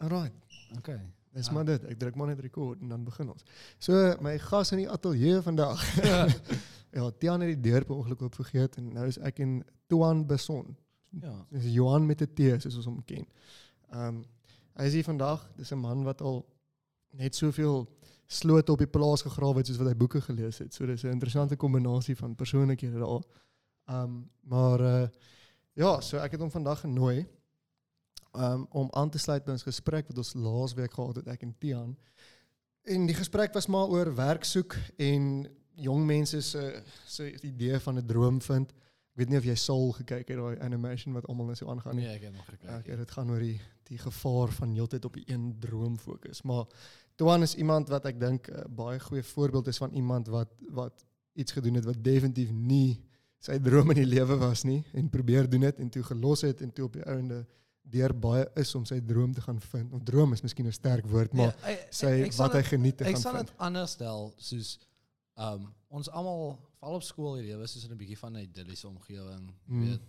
Alright. Okay. Dis Ja. maar dit. Ek druk maar net rekord en dan begin ons. So my gas in die ateljee vandag. ja, Tiaan het die deur per ongeluk oop vergeet en nou is ek in Tuan Beson. Ja. Dis Johan met 'n T soos ons hom ken. Ehm um, hy is hier vandag. Dis 'n man wat al net soveel slote op die plaas gegrawe het soos wat hy boeke gelees het. So dis 'n interessante kombinasie van persoonlikhede daar. Ehm um, maar uh, ja, so ek het hom vandag genooi um, om aan te sluit by ons gesprek wat ons laasweek gehad het ek en Tian. En die gesprek was maar oor werk soek en jong mense se se idee van 'n droom vind. Ek weet nie of jy Soul gekyk het daai animation wat almal net so aangaan nie. Nee, ek het nog gekyk. Okay, dit gaan oor die die gevaar van heeltyd op die een droom fokus. Maar Tuan is iemand wat ek dink 'n baie goeie voorbeeld is van iemand wat wat iets gedoen het wat definitief nie sy droom in die lewe was nie en probeer doen dit en toe gelos het en toe op die einde deur baie is om sy droom te gaan vind. Of droom is miskien 'n sterk woord, maar Nee, ek- sy ek- ek sal wat hy geniet te Ek gaan sal vind. dit anders stel soos um ons almal veral op skool hier lewe soos in 'n bietjie van 'n idilliese omgewing, jy Mm. weet,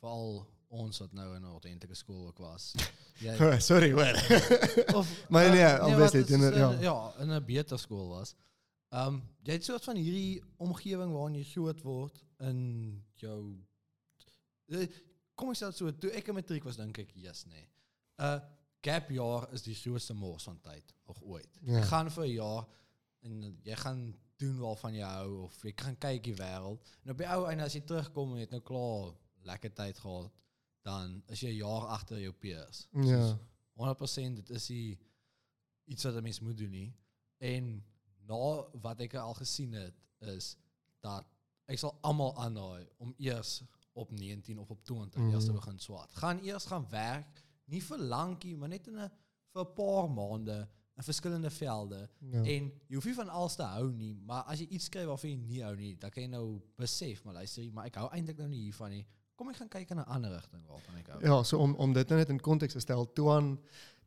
veral ons wat nou in 'n ordentlike skool ook was. Jy Sorry hoor. of Maar nee, wat obviously, in ja. ja, in 'n beter skool was. Um jy het soort van hierdie omgewing waarin jy groot word in jou eh, kom sê dit so toe ek in matriek was dink ek yes nee. Uh gap jaar is die grootste mors van tyd nog ooit. Ja. Jy gaan vir 'n jaar en jy gaan doen waarvan jy hou of jy gaan kyk die wêreld. En op die ou einde as jy terugkom en jy het nou klaar lekker tyd gehad, dan is jy 'n jaar agter jou peers. Ja. 100% dit is die iets wat 'n mens moet doen nie. En na wat ek al gesien het is dat ek sal almal aanraai om eers op 19 of op 20 Mhm. eers te begin swaat. Gaan eers gaan werk, nie vir lankie, maar net in 'n vir 'n paar maande in verskillende velde Ja. en jy hoef nie van alles te hou nie, maar as jy iets skryf waarvan jy nie hou nie, dan kan jy nou besef, maar luister, maar ek hou eintlik nou nie hiervan nie. Kom ek gaan kyk in 'n ander rigting waarvan ek hou. Ja, so om om dit nou net in konteks te stel, Tuan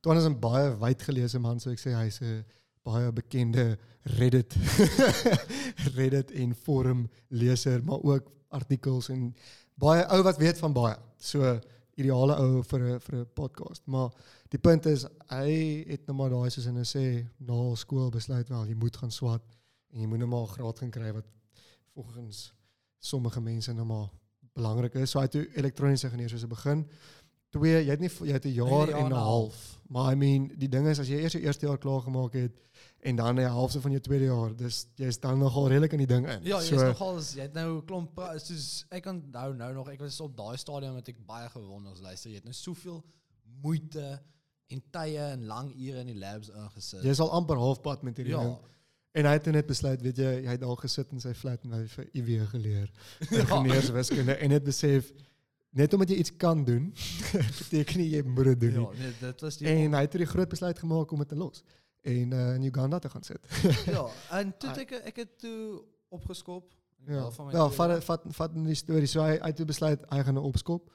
Tuan is 'n baie wyd geleese man, so ek sê hy's 'n baie bekende Reddit Reddit en forum leser, maar ook artikels en baie ou wat weet van baie. So ideale ou vir 'n vir 'n podcast. Maar die punt is hy het nou maar daai soos hulle sê na skool besluit wel jy moet gaan swat en jy moet nou maar 'n graad gaan kry wat volgens sommige mense nou maar belangrik is. So hy het elektroniese ingenieur begin. Twee, jy het nie jy het 'n jaar, Een en 'n half. Maar I mean, die ding is as jy eers jou eerste jaar klaar gemaak het en dan 'n halfte van jou tweede jaar, dis jy's dan nogal redelik in die ding in. Ja, jy so, nogal jy het nou klomp soos ek onthou nou nog ek was op daai stadium het ek baie gewonder as luister jy het nou soveel moeite en tye en lang ure in die labs ingesit. jy's al amper halfpad met hierdie ja. ding. En hy het net besluit, weet jy, hy het al gesit in sy flat en hy vir IW geleer. Ingenieurswiskunde en het besef net omdat jy iets kan doen, beteken nie jy moet doen. Ja, nee, dit was die En het toe die groot besluit gemaak om dit te los en uh, in Uganda te gaan sit. ja, en toe het ek ek het toe opgeskop. ja, van tweede- vat vat vat die storie. So hy hy het besluit hy gaan nou opskop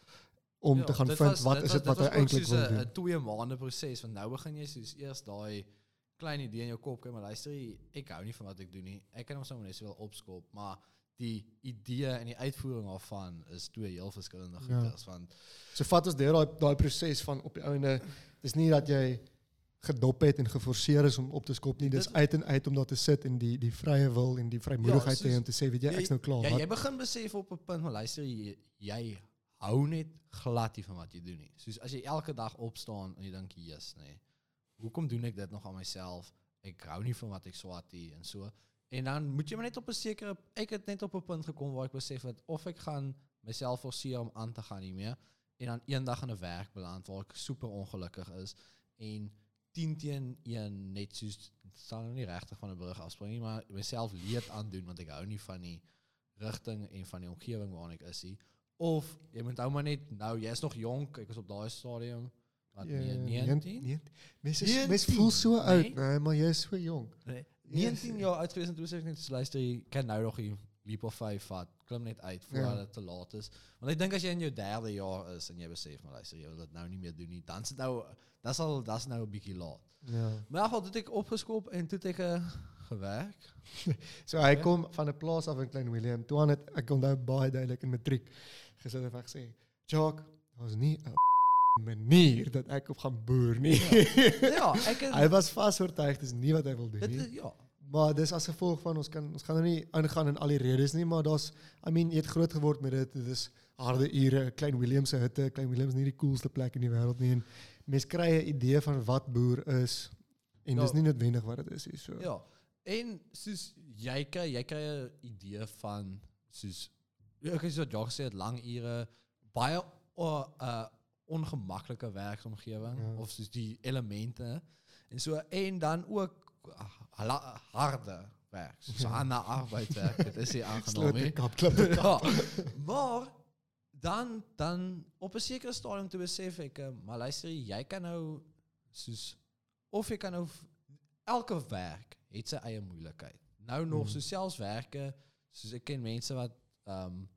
om Ja, te gaan dit vind was- wat is was- dit wat hy was ook eintlik soos wil een- doen. een twee maande proses want nou begin jy soos eers daai klein idee in jou kop kry maar luister ek hou nie van wat ek doen nie. Ek kan hom sommer net wel opskop, maar die idee en die uitvoering daarvan is twee heel verskillende Ja. goeders want So vat ons deur daai daai proses van op die einde dis nie dat jy gedop het en geforseer is om op te skop nie. Dis uit en uit om daar te sit en die die vrye wil en die vrymoedigheid Ja, te hê soos- om te sê weet jy ek's nou klaar. Ja, jy begin besef op 'n punt maar luister jy, jy hou net glad nie van wat jy doen nie. Soos as jy elke dag opstaan en jy dink yes, nee. Hoekom doen ek dit nog aan myself? Ek hou nie van wat ek swat nie en so. En dan moet jy maar net op 'n sekere ek het net op 'n punt gekom waar ek besef het of ek gaan myself forceer om aan te gaan nie meer en dan eendag in 'n werk beland waar ek super ongelukkig is en 10 teen 1 net soos staan nou nie regtig van 'n brug afspring nie, maar myself leed aandoen want ek hou nie van die rigting en van die omgewing waarin ek is nie. Of jy moet ou maar net nou, jy's nog jonk, ek was op daai stadium wat nee, nee, 19. nee. Mense is- 19, mense voel so oud, nee? nee, maar jy is. Nee, Yes. 19 jaar oud gewees en toe sê ek net so, luister jy kan nou nog die leap of faith vat. Klim net uit voordat Ja. dit te laat is. Want ek dink as jy in jou derde jaar is en jy besef maar luister jy wil dit nou nie meer doen nie, dan is dit nou dis al dis nou 'n bietjie laat. Ja. Maar geval het ek opgeskop en toe het ek uh, gewerk. So hy Ja. kom van 'n plaas af in Klein Willem. Toe het ek onthou baie duidelik in matriek gesit en ek gesê, "Jock, daar's nie 'n manier dat ek op gaan boer nie. ja, ek het, hy was vasoortuig dis nie wat hy wil doen nie. is- ja, Maar dis as gevolg van ons kan ons gaan nou nie ingaan in al die redes nie, maar daar's I mean jy het groot geword met dit. Dit is harde ure, Klein Willem se hitte, Klein Willem is nie die coolste plek in die wêreld nie en mens kry 'n idee van wat boer is en Ja. dis nie noodwendig wat dit is nie. So. ja. En soos jy kry jy kry 'n idee van soos ja, ek het so gesê het lang ure baie uh, ongemaklike werksomgewing Ja. of soos die elemente en so en dan ook ah, harde werk. So aan na arbeidswerk. Dit is hier aangenomen. Ja. Maar dan dan op 'n sekere stadium toe besef ek, uh, maar luister jy kan nou soos of jy kan nou elke werk het sy eie moeilikheid. Nou nog Mhm. so selfs werke, soos ek ken mense wat ehm um,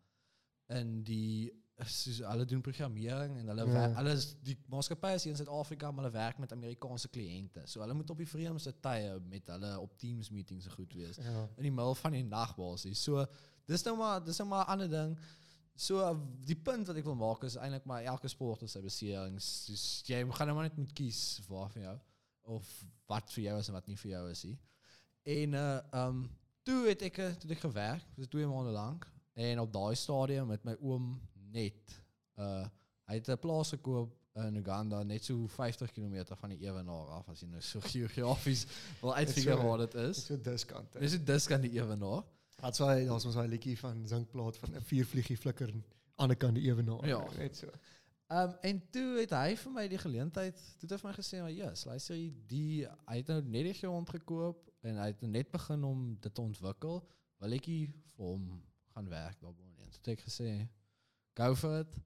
in die soos hulle doen programmering en hulle Ja. werk, hulle is die maatskappye is in Suid-Afrika maar hulle werk met Amerikaanse kliënte. So hulle moet op die vreemdste tye met hulle op Teams meetings so goed wees Ja. in die middel van die nag basies. So dis nou maar dis nou maar 'n ander ding. So die punt wat ek wil maak is eintlik maar elke sport het sy beserings. Dus jy gaan nou maar net moet kies waar vir jou of wat vir jou is en wat nie vir jou is nie. En uh um toe het ek eh, toe het ek gewerk, 2 maande lank en op daai stadium met my oom net uh hy het 'n plaas gekoop in Uganda net so 50 km van die Ewenaar af as jy nou so geografies wil uitfigure so- waar dit Dis is. so diskant. Dis dit dis kan die Ewenaar. Wat sou hy daar's ons daai liedjie van Zinkplaat van 'n viervliegie flikker aan die ander kant die ewenaar. Ja. net so. Um, en toe het hy vir my die geleentheid, toe het hy vir my gesê, maar yes, luister jy, die, hy het nou net die grond gekoop en hy het net begin om dit te ontwikkel, wil ek vir hom gaan werk daarbo. Toe het ek gesê, go for it.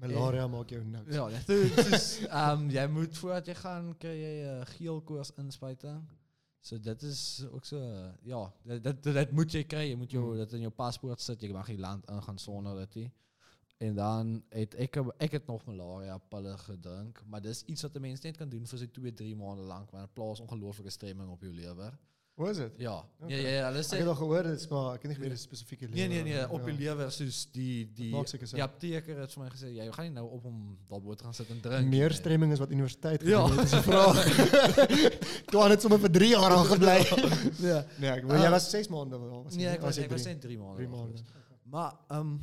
Malaria maak jou niks. Ja, net toe soos um jy moet voordat jy gaan kry jy 'n geel koors inspuiting. So dit is ook so uh, ja, dit dit, moet jy kry. Jy moet jou dit in jou paspoort sit. Jy mag nie land ingaan sonder dit nie. En dan het ek ek het nog malaria pille gedrink, maar dis iets wat 'n mens net kan doen vir so 2, 3 maande lank, want dit plaas ongelooflike stremming op jou lewer. Hoe is dit? Ja. Okay. Ja ja, ja, hulle Ek sê het al gehoor dit is maar ek het nie geweet dit is spesifieke Nee nee nee, op jou ja. lewer soos die die sin. die apteker het vir my gesê jy gaan nie nou op om daarbo te gaan sit en drink. Meer nie." stremming is wat universiteit Ja. het, is die vraag. Toe het sommer vir 3 jaar al gebly. Ja. nee, ek, jy Ah. was 6 maande wel, was nie? ek was was drie? net 3 maande. drie daar maande. gewees. Maar ehm um,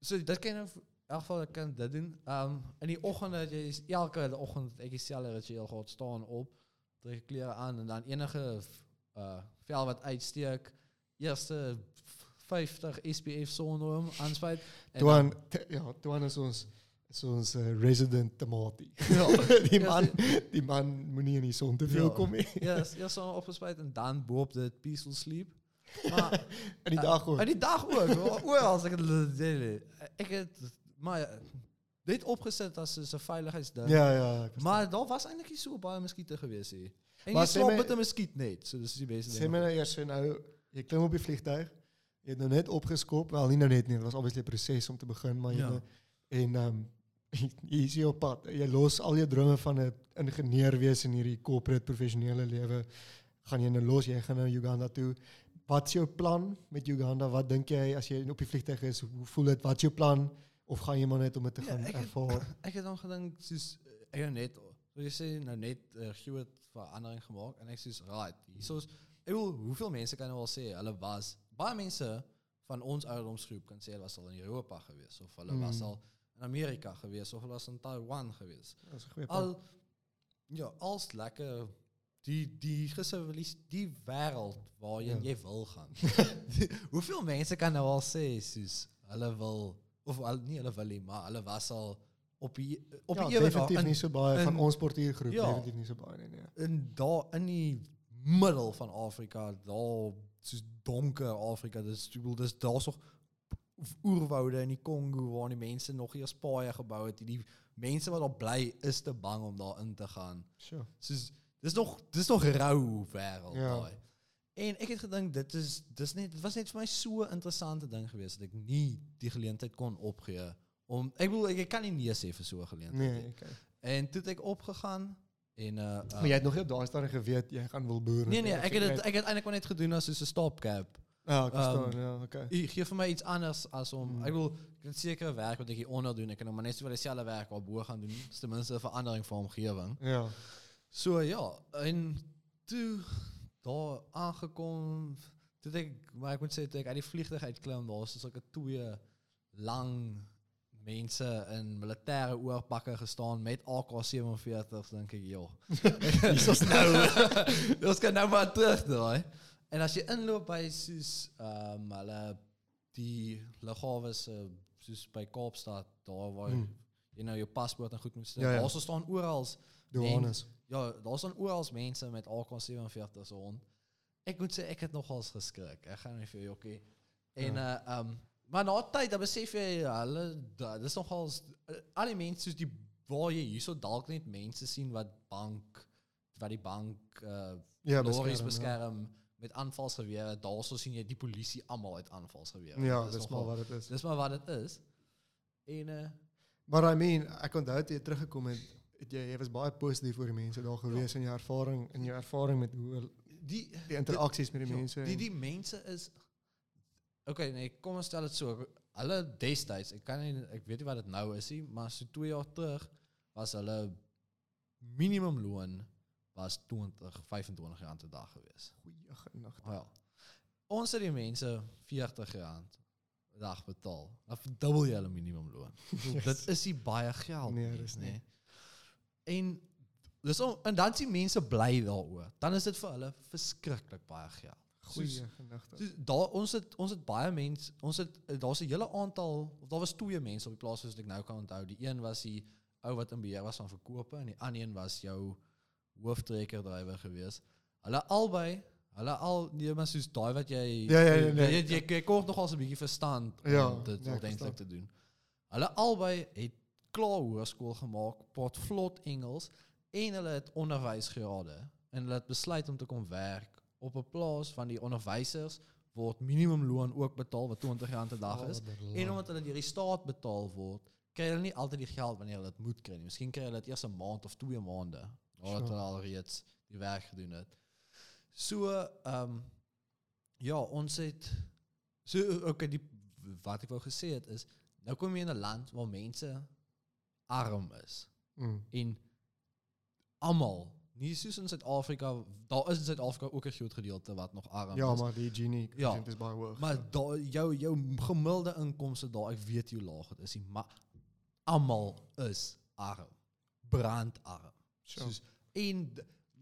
so dit kan nou in elk geval kan dit doen. Ehm um, in die oggend dat jy is- elke oggend ek dieselfde ritueel gehad staan op, trek klere aan en dan enige uh vel wat uitsteek, eerste 50 SPF sonnebril aanspuit en Toe dan- aan te- ja, toe aan is ons is ons uh, resident tomatie. Ja. die man die man moenie in die son te veel Ja. kom nie. Ja, yes, eers so opgespuit en dan boop dit peaceful sleep. Maar In die dag En ook. die dag ook. o- Oral as ek het ek het maar dit opgeset as 'n veiligheidsding. Ja ja. Maar daar was eintlik nie so baie muskiete gewees hier. En Maar jy sê slaap my- met 'n muskiet net, so dis die beste my nou eers so nou, jy klim op die vliegtuig. Jy het nou net opgeskop, wel nie nou net nie, dit was obviously 'n proses om te begin, maar jy Ja. nou, en ehm um, jy is hier op pad. Jy los al jou drome van 'n ingenieur wees in hierdie corporate professionele lewe. Gaan jy nou los, jy gaan nou Uganda toe. Wat's jou plan met Uganda? Wat dink jy as jy op die vliegtuig is? Hoe voel dit? Wat's jou plan? Of gaan jy maar net om dit te Ja, gaan ek het- ervaar? Ek het dan gedink soos ek het net so jy sê nou net uh, groot verandering gemaak en ek sê right, hiersoos ek wil hoeveel mense kan nou al sê hulle was baie mense van ons ouderdomsgroep kan sê hulle was al in Europa gewees of hulle was Mm. al in Amerika gewees of hulle was in Taiwan gewees. 'n goeie. Al ja, als lekker die die gesivilis die wêreld waarheen Ja. jy wil gaan. Hoeveel mense kan nou al sê soos hulle wil of al nie hulle wil nie, maar hulle was al op die op ja, die definitief in, nie so baie van ons portuïergroep, Ja. definitief nie so baie nie. nee. in daar in die middel van Afrika, daar soos donker Afrika, dis bedoel dis daar's nog oerwoude in die Kongo waar die mense nog eers paaie gebou het. Die mense wat daar bly is te bang om daar in te gaan. Sure. soos dis nog dis nog rou wêreld Ja. daai. En ek het gedink dit is dis net dit was net vir my so 'n interessante ding geweest dat ek nie die geleentheid kon opgee om ek bedoel ek, ek kan nie nee sê vir so 'n geleentheid Nee, okay. En toe het ek opgegaan en uh, Maar jy het nog nie op daai stadium geweet jy gaan wil boer. Nee nee, ek het dit ek het eintlik maar net gedoen as soos 'n stopgap Ja, ek verstaan. Ehm, ja, okay. Jy gee vir my iets anders as om Mm. ek wil ek het sekere werk wat ek hier onder doen. Ek kan maar net so wel dieselfde werk waar bo gaan doen. Dis ten minste 'n verandering vir omgewing. Ja. So ja, en toe daar aangekom, toe het ek maar ek moet sê toe ek uit die vliegtuig uitklim, daar was sulke twee lang mense in militêre oorpakke gestaan met AK47 dink ek, joh. Dis ons nou. Ons kan nou maar terug daai. En as jy inloop by soos ehm um, hulle die lughawe se soos by Kaapstad, daar waar Hmm. jy nou jou paspoort en goed moet sit. Ja, ja. Daar staan oral Johannes. ja, daar staan oral mense met AK47 se rond. Ek moet sê ek het nogals geskrik. Ek gaan nie vir jou okay. En Ja. uh um maar na tyd dan besef jy hulle dis nogals uh, al die mense soos die waar jy hierso dalk net mense sien wat bank wat die bank uh Ja, beskerm, beskerm met aanvalsgewere. Daarso sien jy die polisie almal uit aanvalsgewere. Ja, ja Dis dis maar nogal- wat dit is. Dis maar wat dit is. En uh Maar I mean, ek onthou toe jy teruggekom het, het jy jy was baie positief oor die mense daar gewees in jou ervaring in jou ervaring met hoe die die interaksies met die Ja, mense. Die en- die mense is Okay, nee, kom ons stel dit so. Hulle destyds, ek kan nie ek weet nie wat dit nou is nie, maar so 2 jaar terug was hulle minimumloon was 20 25 rand 'n dag gewees. Goeie genade. Wel. Ons het die mense 40 rand 'n dag betaal. Dan verdubbel jy hulle minimumloon. Yes. Dit is nie baie geld Nee, nie, dis nie. nê. En dis om, en dan sien mense bly daaroor. Dan is dit vir hulle verskriklik baie geld. Goeie Soos-. Soos daar ons het ons het baie mense, ons het daar's 'n hele aantal of daar was twee mense op die plaas soos ek nou kan onthou. Die een was die ou wat in beheer was van verkope en die ander een was jou hooftrekker drywer gewees. Hulle albei, hulle al nee maar soos daai wat jy Ja, ja, ja, jy- nee. jy, jy, jy kort nog al 'n bietjie verstand Ja, om dit ja, ordentlik verstaan. te doen. Hulle albei het klaar hoërskool gemaak, praat vlot Engels en hulle het onderwysgrade en hulle het besluit om te kom werk op 'n plaas van die onderwysers word minimumloon ook betaal wat R20 'n dag is. En omdat hulle deur die staat betaal word, kry hulle nie altyd die geld wanneer hulle dit moet kry nie. Miskien kry hulle dit eers 'n maand of 2 maande nadat hulle al reeds die werk gedoen het. So, ehm um, ja, ons het so okay, die wat ek wou gesê het is nou kom jy in 'n land waar mense arm is Mm. en almal nie soos in Suid-Afrika, daar is in Suid-Afrika ook 'n groot gedeelte wat nog arm Ja, is. maar die Gini Ja. ja. is baie hoog. Maar daar jou jou gemiddelde inkomste daar, ek weet hoe laag dit is, maar almal is arm. Brandarm. Sure. Soos en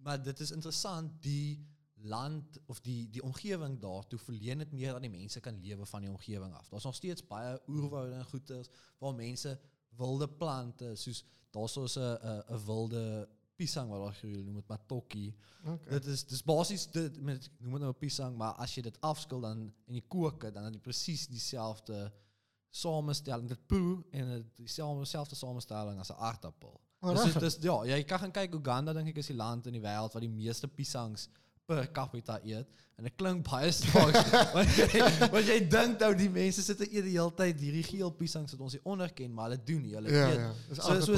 maar dit is interessant die land of die die omgewing daar toe verleen dit meer aan die mense kan lewe van die omgewing af. Daar's nog steeds baie oerwoude en goeters waar mense wilde plante soos daar's so 'n 'n wilde piesang wat daar groei, noem dit matokkie. okay. Dit is dit met ek noem dit nou 'n piesang, maar as jy dit afskil dan en jy kook dit, dan het jy presies dieselfde samestelling, dit proe en dit dieselfde selfde samestelling as 'n aardappel. Oh, dus, dis ja, jy kan gaan kyk Uganda dink ek is die land in die wêreld wat die meeste piesangs per capita eet en dit klink baie snaaks want jy dink nou die mense sit en eet die hele tyd hierdie geel piesangs wat ons nie onderken maar hulle doen nie hulle Ja, eet ja. So so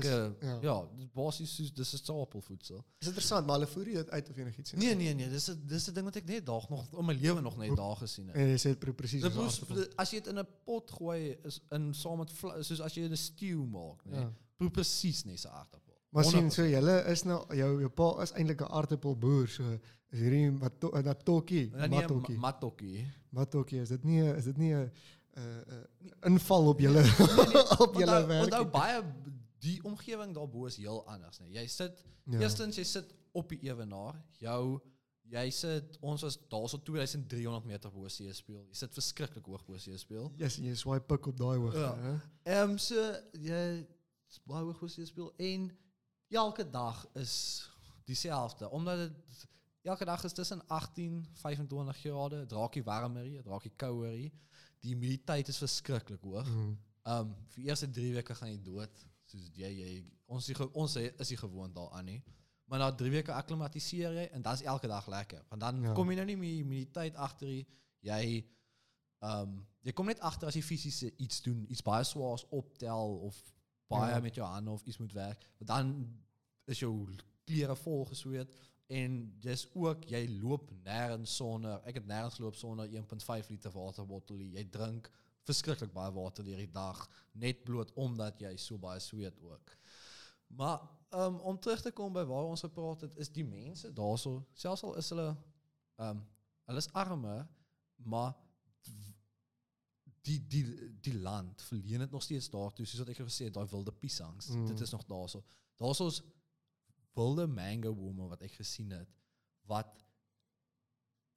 Is- ja, ja. basies soos dis 'n stapelvoedsel Is interessant, maar hulle voer dit uit of enigiets. Nee nee nee, dis 'n dis 'n ding wat ek net daag nog in my lewe nog net daar gesien het. En jy sê dit pre- presies Dit as jy dit in 'n pot gooi is in saam met soos as jy 'n stew maak, nee. Ja. Proe presies net so aardappel. Maar sien 100%. so julle is nou jou jou pa is eintlik 'n aardappelboer, so is hierdie wat to- dat tokkie, Ja, nee, matokkie. ma- matokkie. Matokkie, is dit nie is dit nie 'n 'n inval op julle op julle werk? onthou baie die omgewing daarbo is heel anders, nee. Jy sit Ja. eerstens jy sit op die ewenaar, jou jy sit ons was daarso 2300 meter bo see speel. Jy sit verskriklik hoog bo see speel. Yes, jy swipe pik op daai hoogte, Ja. hè? Ehm um, so jy baie hoog bo see speel en elke dag is dieselfde omdat dit elke dag is tussen 18 25 grade, dit raak nie warmer dit raak kouer nie. Die humiditeit is verskriklik hoog. Mm. Um vir die eerste 3 weke gaan jy dood. Soos jy jy ons ons is nie gewoond daaraan nie. Maar na 3 weke akklimatiseer jy en dan is elke dag lekker. Want dan Ja. kom jy nou nie meer humiditeit agter nie. Jy um jy kom net agter as jy fisies iets doen, iets baie swaars optel of baie Ja. met jou hande of iets moet werk. Want dan is jou klere vol gesweet En dis ook jy loop nêrens sonder ek het nêrens geloop sonder 1.5 liter waterbottel. Jy drink verskriklik baie water deur die dag net bloot omdat jy so baie sweet ook. Maar um, om terug te kom by waar ons gepraat het, is die mense daarso, selfs al is hulle um hulle is arme, maar die die die land verleen dit nog steeds daartoe soos wat ek gesê het daai wilde piesangs Mm. dit is nog daarso. Daar's ons wilde mango bome wat ek gesien het wat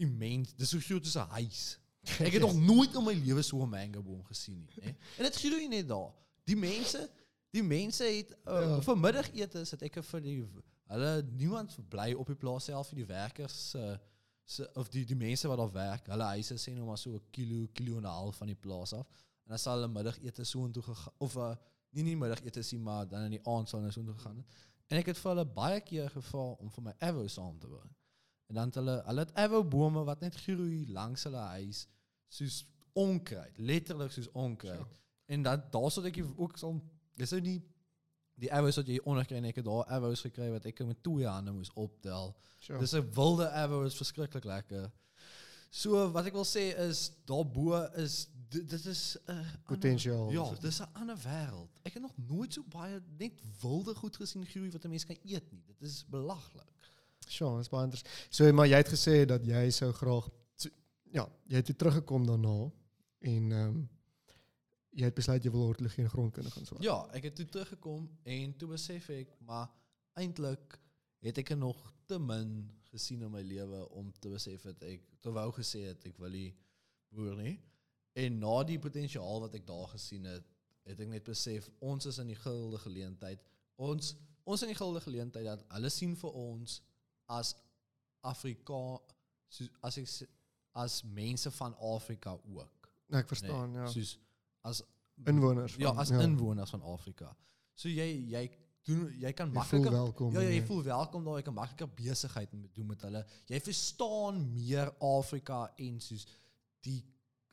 immens dis so groot soos 'n huis. Ek het nog nooit in my lewe so 'n mango boom gesien nie hè. En dit groei net daar. Die mense die mense het uh, Ja. vir middagete het ek vir die hulle niemand bly op die plaas self vir die werkers uh, se of die die mense wat daar werk, hulle huise sê nou maar so 'n kilo, kilo en 'n half van die plaas af. En dan sal hulle middagete so intoe gegaan of uh, nie nie middagete sien maar dan in die aand sal hulle so intoe gegaan het. En ek het vir hulle baie keer gevra om vir my avo saam te bring. En dan het hulle hulle het bome wat net groei langs hulle huis soos onkruid, letterlik soos onkruid. En dan daarsoos ek ook so dis nou nie die avos wat jy onderkry en ek het daar avos gekry wat ek met twee hande moes optel. Sure. Dis 'n wilde avo is verskriklik lekker. So wat ek wil sê is daarbo is dit, dit is Potensiaal. Ja, dis 'n ander wêreld. Ek het nog nooit so baie net wilde goed gesien groei wat 'n mens kan eet nie. Dit is belaglik. Sure, dis baie interessant. So maar jy het gesê dat jy sou graag ja, jy het toe teruggekom daarna en um, jy het besluit jy wil hortologie en grondkunde gaan swaar. Ja, ek het toe teruggekom en toe besef ek maar eintlik het ek er nog te min gesien in my lewe om te besef dat ek te wou gesê het ek wil nie boer nie. En na die potensiaal wat ek daar gesien het, het ek net besef ons is in die gilde geleentheid. Ons ons in die gilde geleentheid dat hulle sien vir ons as Afrika soos as ek as mense van Afrika ook. Nee, ek verstaan, ja. Soos as Inwoners. ja, van- as inwoners van Afrika. So jy jy doen jy kan makliker. Ja, ja, jy en voel welkom daar, jy kan makliker besigheid doen met hulle. Jy verstaan meer Afrika en soos die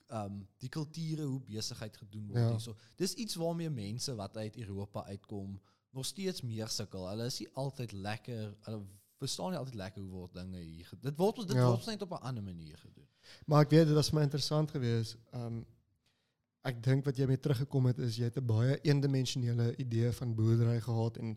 ehm um, die kulture hoe besigheid gedoen word Ja. hierso. Dis iets waarmee mense wat uit Europa uitkom nog steeds meer sukkel. Hulle is nie altyd lekker, hulle verstaan nie altyd lekker hoe word dinge hier. Dit word dit Ja. word net op 'n ander manier gedoen. Maar ek weet dit was my interessant geweest. Ehm ek dink wat jy mee teruggekom het is jy het 'n baie eendimensionele idee van boerdery gehad en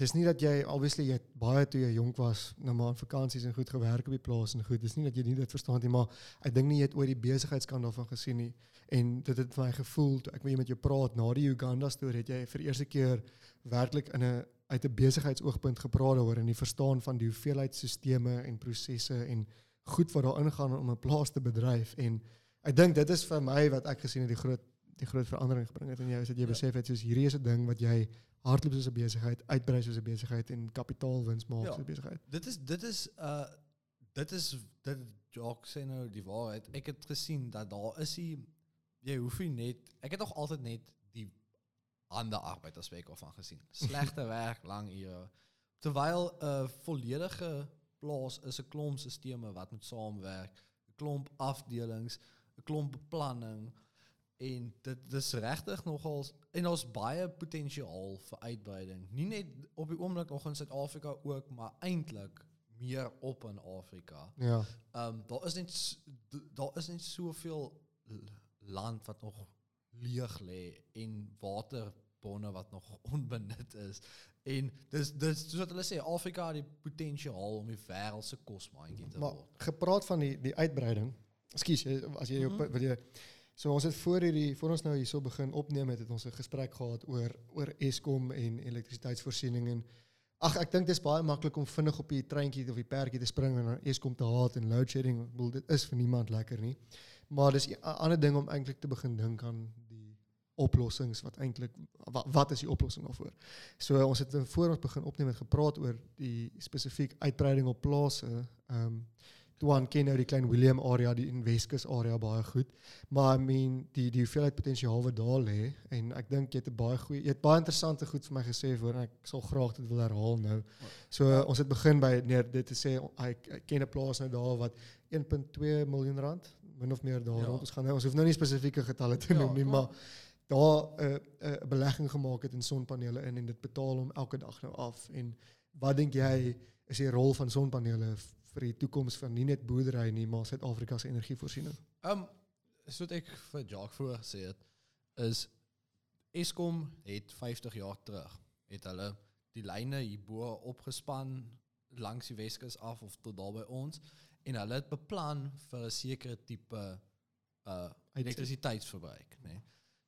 dis nie dat jy obviously jy baie toe jy jonk was, nou maar aan en goed gewerk op die plaas en goed. Dis nie dat jy nie dit verstaan nie, maar ek dink nie jy het ooit die besigheidskant daarvan gesien nie. En dit het my gevoel toe ek met jou praat na die Uganda storie het jy vir eerste keer werklik in 'n uit 'n besigheidsoogpunt gepraat daaroor en die verstaan van die hoeveelheid en prosesse en goed wat daar ingaan om 'n plaas te bedryf en ek dink dit is vir my wat ek gesien het die groot die groot verandering gebring het in jou is dat jy Ja. besef het soos hierdie is 'n ding wat jy hardloop soos 'n besigheid, uitbrei soos 'n besigheid en kapitaalwins maak Ja. soos 'n besigheid. Dit is dit is uh dit is dit Jock sê nou die waarheid. Ek het gesien dat daar is die jy hoef nie net ek het nog altyd net die hande arbeid aspek daarvan gesien. Slegte werk, lang ure. Terwyl 'n uh, volledige plaas is 'n klomp sisteme wat moet saamwerk, 'n klomp afdelings, 'n klomp beplanning en dit dis regtig nogal en daar's baie potensiaal vir uitbreiding. Nie net op die oomblik nog in Suid-Afrika ook, maar eintlik meer op in Afrika. Ja. Ehm um, daar is net daar is net soveel land wat nog leeg lê en waterbronne wat nog onbenut is. En dis dis soos wat hulle sê Afrika het die potensiaal om die wêreld se kosmandjie te Maar word. gepraat van die die uitbreiding. Ekskuus, jy- as jy jou wil jy So ons het voor hierdie voor ons nou hierso begin opneem het, het ons 'n gesprek gehad oor oor Eskom en elektrisiteitsvoorsiening en ag ek dink dis baie maklik om vinnig op die treintjie of die perdjie te spring en na Eskom te haat en load shedding. Ek bedoel dit is vir niemand lekker nie. Maar dis 'n ander ding om eintlik te begin dink aan die oplossings wat eintlik wat, wat is die oplossing daarvoor? So ons het voor ons begin opneem het gepraat oor die spesifiek uitbreiding op plase. Ehm um, Tuan ken nou die klein William area, die in Weskus area baie goed. Maar I mean die die hoeveelheid potensiaal wat daar lê en ek dink jy het 'n baie goeie jy het baie interessante goed vir my gesê voor en ek sal graag dit wil herhaal nou. So uh, ons het begin by neer dit te sê ek, ek ken 'n plaas nou daar wat 1.2 miljoen rand min of meer daar Ja. rond. Ons gaan nou ons hoef nou nie spesifieke getalle te Ja, noem nie, maar daar 'n uh, 'n uh, belegging gemaak het in sonpanele in en dit betaal hom elke dag nou af en wat dink jy is die rol van sonpanele vir die toekoms van nie net boerdery nie, maar Suid-Afrika se energievoorsiening? Um soos ek vir Jacques voor gesê het, is Eskom het 50 jaar terug het hulle die lyne hierbo opgespan langs die Weskus af of tot daar by ons en hulle het beplan vir 'n sekere tipe uh elektrisiteitsverbruik, nê. Nee.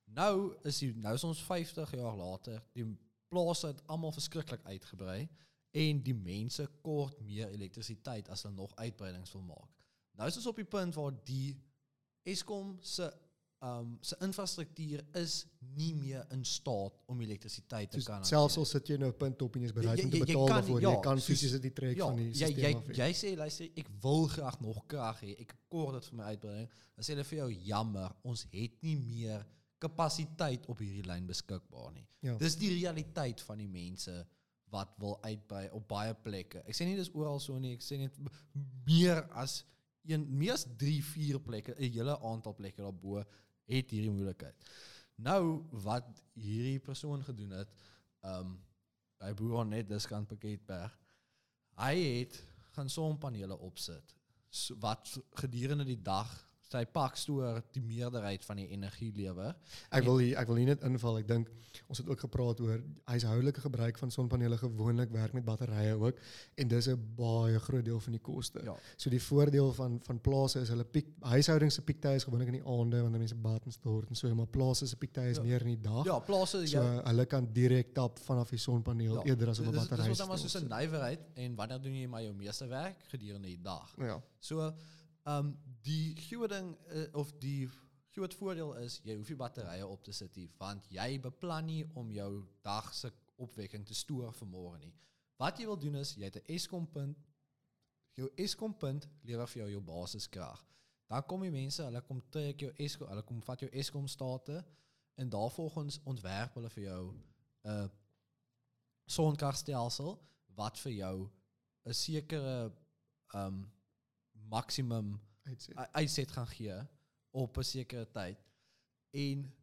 Nou is die nou is ons 50 jaar later, die plase het almal verskriklik uitgebrei en die mense kort meer elektrisiteit as hulle nog uitbreidings wil maak. Nou is ons op die punt waar die Eskom se um se infrastruktuur is nie meer in staat om elektrisiteit te Dus kan selfs al sit jy nou 'n punt op en jy is bereid Jy- om te jy- jy betaal daarvoor, ja, jy kan soos- fisies dit trek Ja, van die jy stelsel jy af. jy sê luister, ek wil graag nog krag hê. Ek kort dit vir my uitbreiding. Dan sê hulle vir jou jammer, ons het nie meer kapasiteit op hierdie lyn beskikbaar nie. Ja. Dis die realiteit van die mense wat wil uitbrei op baie plekke. Ek sê nie dis oral so nie, ek sê net meer as een meer as 3, 4 plekke, 'n hele aantal plekke daarbo het hierdie moeilikheid. Nou wat hierdie persoon gedoen het, ehm um, hy boer net diskant Pakketberg. Hy het gaan sonpanele opsit so, wat gedurende die dag sy pakstoor die meerderheid van die energie lewer. Ek wil hier, ek wil hier net inval. Ek dink ons het ook gepraat oor huishoudelike gebruik van sonpanele gewoonlik werk met batterye ook en dis 'n baie groot deel van die koste. Ja. So die voordeel van van plase is hulle piek huishoudings se piektye is gewoonlik in die aande wanneer mense bad en stort en so, maar plase se piektye is Ja. meer in die dag. Ja, plase So ja, hulle kan direk tap vanaf die sonpaneel Ja, eerder as op 'n dis battery. Dis wat maar soos 'n nywerheid en wanneer doen jy maar jou meeste werk gedurende die dag. Ja. So um, die ding uh, of die groot voordeel is jy hoef nie batterye op te nie want jy beplan nie om jou dag se opwekking te stoor vir môre nie. Wat jy wil doen is jy het 'n Eskom punt jou Eskom punt lewer vir jou. Dan kom die mense, hulle kom trek jou Eskom, hulle kom vat jou Eskom en daarvolgens ontwerp hulle vir jou 'n uh, sonkragstelsel wat vir jou 'n sekere ehm maksimum Uitset. uitset gaan gee op 'n sekere tyd. En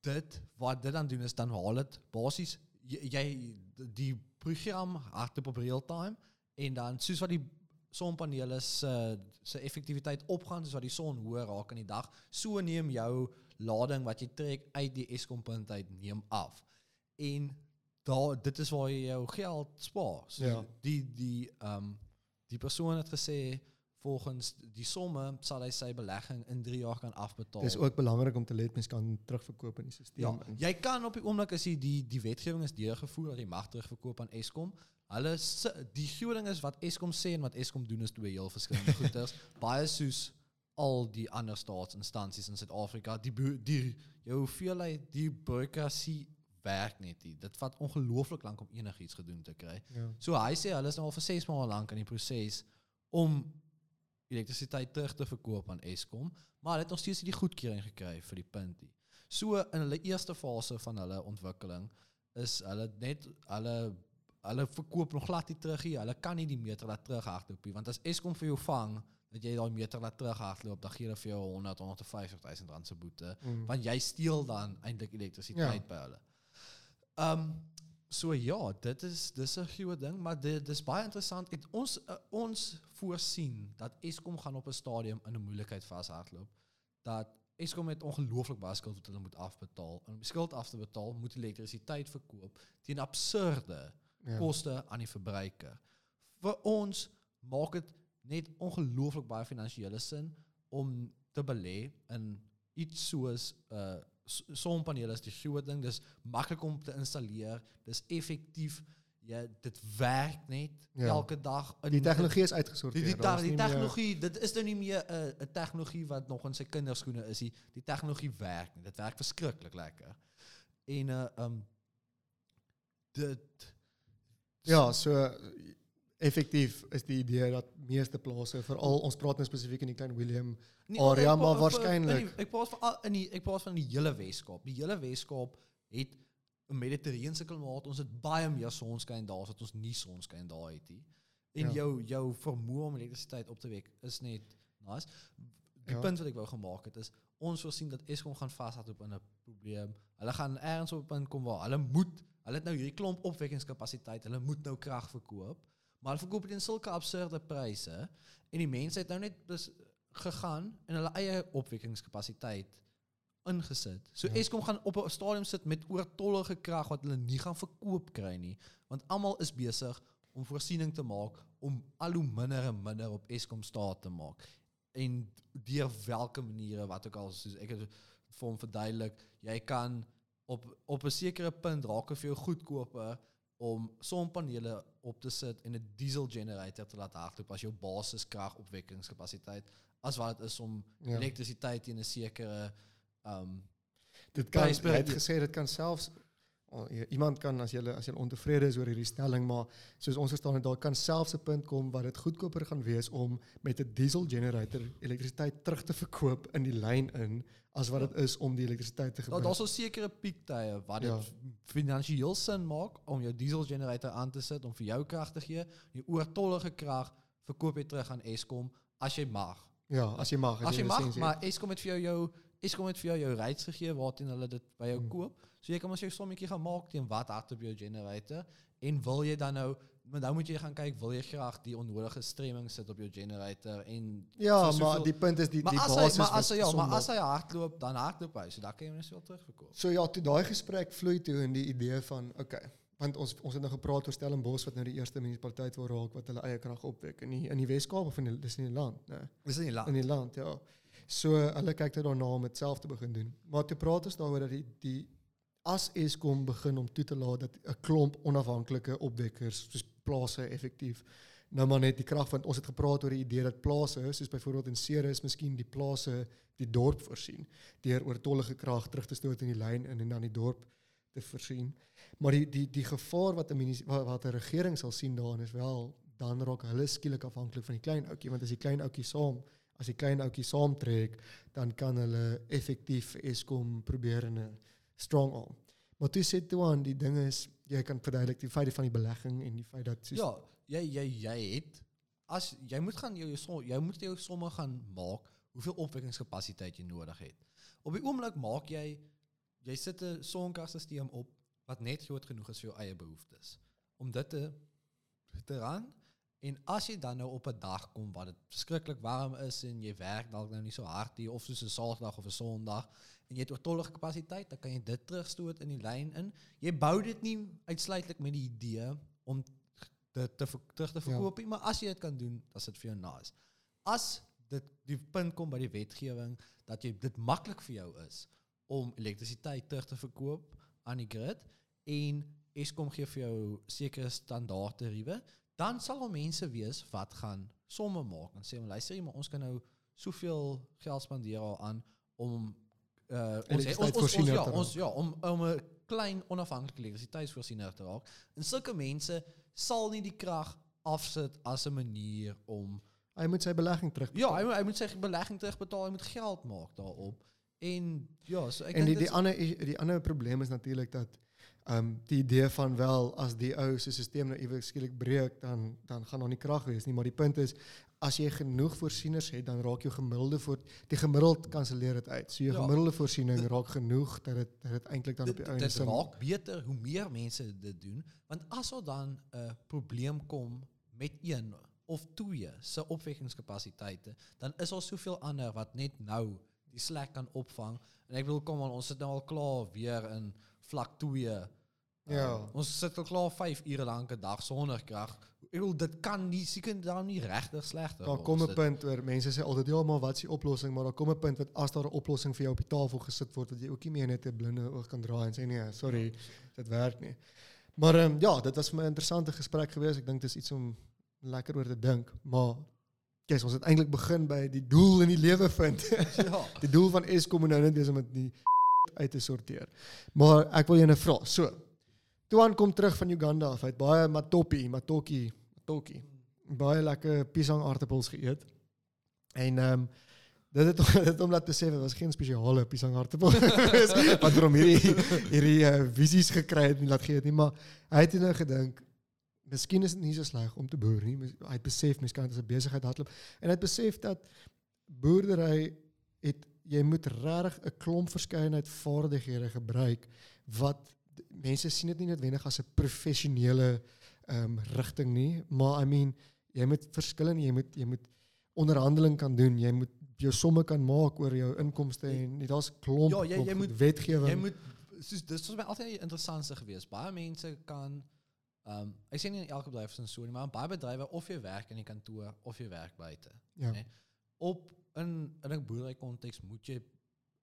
dit wat dit dan doen is dan haal dit basies jy, jy die program hardloop op real time en dan soos wat die sonpanele se se effektiwiteit opgaan soos wat die son hoër raak in die dag, so neem jou lading wat jy trek uit die Eskom punt uit neem af. En daar dit is waar jy jou geld spaar. So Ja. die die ehm um, die persoon het gesê volgens die somme sal hy sy belegging in 3 jaar kan afbetaal. Dis ook belangrik om te let mens kan terugverkoop in die stelsel. Ja, jy kan op die oomblik as jy die die wetgewing is deurgevoer dat jy mag terugverkoop aan Eskom. Hulle die groot ding is wat Eskom sê en wat Eskom doen is twee heel verskillende goeders. Baie soos al die ander staatsinstansies in Suid-Afrika, die die jou hoeveelheid die bureaukrasie werk net nie. Dit vat ongelooflik lank om enigiets gedoen te kry. Ja. So hy sê hulle is nou al vir 6 maande lank in die proses om elektrisiteit terug te verkoop aan Eskom, maar hulle het nog steeds die goedkeuring gekry vir die punt nie. So in hulle eerste fase van hulle ontwikkeling is hulle net hulle hulle verkoop nog glad nie terug nie. Hulle kan nie die meter laat terughardloop nie, want as Eskom vir jou vang dat jy daai meter laat terughardloop, dan gee hulle vir jou 100 150 000 rand se boete, Mm. want jy steel dan eintlik elektrisiteit Ja. by hulle. Ehm um, so ja, dit is dis 'n groot ding, maar dit dis baie interessant. Het ons uh, ons voorsien dat Eskom gaan op 'n stadium in 'n moeilikheid vashardloop. Dat Eskom het ongelooflik baie skuld wat hulle moet afbetaal. En om skuld af te betaal, moet elektrisiteit verkoop teen absurde Ja. koste aan die verbruiker. Vir ons maak dit net ongelooflik baie finansiële sin om te belê in iets soos uh sonpanele is die groot ding. Dis maklik om te installeer. Dis effektief. Ja, dit werk net Ja. elke dag. Die tegnologie is uitgesorteer. die, die, Daar te- is die nie meer- is nou nie meer 'n uh, 'n tegnologie wat nog in sy kinderskoene is nie. Die tegnologie werk nie. Dit werk verskriklik lekker. En uh um dit Ja, so effektief is die idee dat meeste plase veral ons praat nou spesifiek in die klein Willem Nee, area, maar waarskynlik- Ek praat van al- in die ek praat van die hele Weskaap. Die hele Weskaap het 'n mediterrane klimaat. Ons het baie meer sonskyn daar as wat ons nie sonskyn daar het nie. En Ja. jou jou vermoë om elektrisiteit op te wek is net nice. Die Ja. punt wat ek wou gemaak het is ons voorsien dat Eskom gaan vashardloop in 'n probleem. Hulle gaan ergens op 'n punt kom waar hulle moet Hulle het nou hierdie klomp opwekkingskapasiteit. Hulle moet nou krag verkoop, maar hulle verkoop dit in sulke absurde pryse en die mense het nou net gegaan en hulle eie opwekkingskapasiteit ingesit. So Ja. Eskom gaan op 'n stadium sit met oortollige krag wat hulle nie gaan verkoop kry nie, want almal is besig om voorsiening te maak om al hoe minder en minder op Eskom staat te maak. En deur watter maniere wat ook al soos ek het vir hom verduidelik, jy kan op op 'n sekere punt raak vir jou goedkoper om sonpanele op te sit en 'n diesel generator te laat hardloop as jou basiskrag opwekkingskapasiteit as wat dit is om Ja. elektrisiteit in 'n sekere um Dit kan Prys hy per- het kan ja, iemand kan as jy as jy ontevrede is oor hierdie stelling maar soos ons verstaan het daar kan selfs 'n punt kom waar dit goedkoper gaan wees om met 'n diesel generator elektrisiteit terug te verkoop in die lyn in as wat dit is om die elektrisiteit te Daar gebruik. daar's 'n sekere piektye wat dit Ja. finansiëel sin maak om jou diesel generator aan te sit om vir jou krag te gee. Die oortollige krag verkoop jy terug aan Eskom as jy mag. ja, as jy mag, As jy mag, maar Eskom het vir jou jou Eskom het vir jou jou gegee waarteen hulle dit by jou Hmm. koop. So jy kan mos jou sommetjie gaan maak teen wat hard op jou generator en wil jy dan nou maar nou moet jy gaan kyk wil jy graag die onnodige stremming sit op jou generator en. Ja, vir maar die punt is die maar die as hy basis maar as hy ja, maar as hy hardloop dan hardloop hy so dan kan jy net wel terugverkoop. So ja, toe daai gesprek vloei toe in die idee van okay, want ons ons het nou gepraat oor Stellenbosch wat nou die eerste munisipaliteit wil raak wat hulle eie krag opwek in die in die Wes-Kaap of in die, dis in die land, nee. Dis nie In die land, ja. So hulle kyk nou daarna om dit self te begin doen. Maar toe praat ons daaroor dat die die as Eskom begin om toe te laat dat 'n klomp onafhanklike opwekkers soos plase effektief nou maar net die krag want ons het gepraat oor die idee dat plase soos byvoorbeeld in Ceres miskien die plase die dorp voorsien deur oortollige krag terug te stoot in die lyn en, en dan die dorp te voorsien. Maar die die die gevaar wat 'n wat, 'n regering sal sien daarin is wel dan raak hulle skielik afhanklik van die klein ouetjie want as die klein ouetjie saam as die klein ouetjie saamtrek dan kan hulle effektief Eskom probeer in 'n strong arm. Maar toe sê toe aan die ding is jy kan verduidelik die feit van die belegging en die feit dat Ja, jy jy jy het moet gaan jou moet jou somme gaan maak hoeveel opwekkingskapasiteit jy nodig het. Op die oomblik maak jy jy sit 'n sonkragstelsel op wat net groot genoeg is vir jou behoeftes om dit te te en as jy dan nou op 'n dag kom waar dit verskriklik warm is en jy werk dalk nou nie so hard hier of soos 'n Saterdag of 'n Sondag en jy het oortollige kapasiteit, dan kan jy dit terugstoot in die lyn in. Jy bou dit nie uitsluitlik met die idee om dit te ver, terug te verkoop nie, maar as jy dit kan doen, dan is dit vir jou nice. As dit die punt kom by die wetgewing dat jy dit maklik vir jou is om elektrisiteit terug te verkoop aan die grid en Eskom gee vir jou sekere standaard tariewe, dan sal daar mense wees wat gaan somme maak en sê maar luister jy maar ons kan nou soveel geld spandeer aan om uh ons, ons, ons, ons ja, ons ja om om 'n klein onafhanklike elektrisiteitsvoorsiener te raak. En sulke mense sal nie die krag afsit as 'n manier om hy moet sy belegging terug. ja, hy, moet- hy moet sy belegging terugbetaal, hy moet geld maak daarop. En ja, so ek en die die ander die ander probleem is natuurlik dat um, die idee van wel as die ou se stelsel nou iewers skielik breek dan dan gaan daar nie krag wees nie, maar die punt is as jy genoeg voorsieners het, dan raak jou gemiddelde voor die gemiddeld kanselleer dit uit. So jou Ja. gemiddelde voorsiening raak genoeg dat dit dat dit eintlik dan op die dit, einde dit sin raak beter hoe meer mense dit doen, want as er dan 'n probleem kom met een of twee se opwekkingskapasiteite, dan is daar soveel ander wat net nou die slek kan opvang. En ek wil kom aan ons sit nou al klaar weer in vlak 2. Ja. ons sit al klaar 5 ure lank 'n dag sonder krag. Ek wil dit kan nie seker dan nie regtig slegter Daar word kom as 'n dit- punt waar mense sê altyd ja, maar wat is die oplossing? Maar daar kom 'n punt wat as daar 'n oplossing vir jou op die tafel gesit word dat jy ook nie meer net 'n blinde oog kan draai en sê nee, sorry, dit werk nie. Maar ehm um, ja, dit was vir my 'n interessante gesprek geweest. Ek dink dit is iets om lekker oor te dink, maar kyk, ons het eintlik begin by die doel in die lewe vind. Ja. die doel van Eskom moet nou net wees om dit die uit te sorteer. Maar ek wil jou nou vra. So. Tuan kom terug van Uganda af. Hy het baie matopi, matoki, matoki. Baie lekker pisang aartappels geëet. En ehm um, dit het dit hom laat besef dit was geen spesiale pisang aartappel wat hom hierdie hierdie uh, visies gekry het en laat gee het nie, maar hy het nou gedink Miskien is dit nie so sleg om te boer nie. Hy het besef mens kan dit as 'n besigheid hardloop en hy het besef dat boerdery het jy moet regtig 'n klomp verskeidenheid vaardighede gebruik wat mense sien dit nie noodwendig as 'n professionele ehm um, rigting nie, maar I mean, jy moet verskillende jy moet jy moet onderhandeling kan doen, jy moet jou somme kan maak oor jou inkomste en daar's klomp, Ja, jy- jy moet- wetgewing. Jy moet soos dis was my altyd die interessantste geweest. Baie mense kan ehm um, ek sê nie in elke bedryf is so nie, maar baie bedrywe of jy werk in die kantoor of jy werk buite. ja. nee. Op in in 'n boerdery konteks moet jy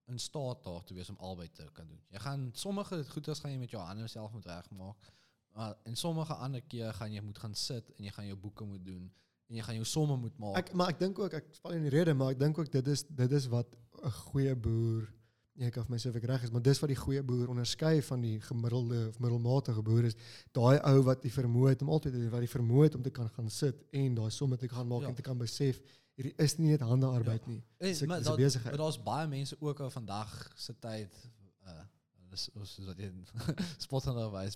in staat daartoe wees om albei te kan doen. Jy gaan sommige goeders gaan jy met jou hande self moet regmaak. Maar en sommige ander keer gaan jy moet gaan sit en jy gaan jou boeke moet doen en jy gaan jou somme moet maak. Ek maar ek dink ook ek val in die rede, maar ek dink ook dit is dit is wat 'n goeie boer Ja, ek of myself ek reg is, maar dis wat die goeie boer onderskei van die gemiddelde of middelmatige boer is. Daai ou wat die vermoë het om altyd wat die vermoë het om te kan gaan sit en daai somme te kan maak Ja. en te kan besef hierdie is nie net hande arbeid nie. En, Dis 'n- maar besigheid. Daar's baie mense ook al vandag se tyd uh dis soos wat jy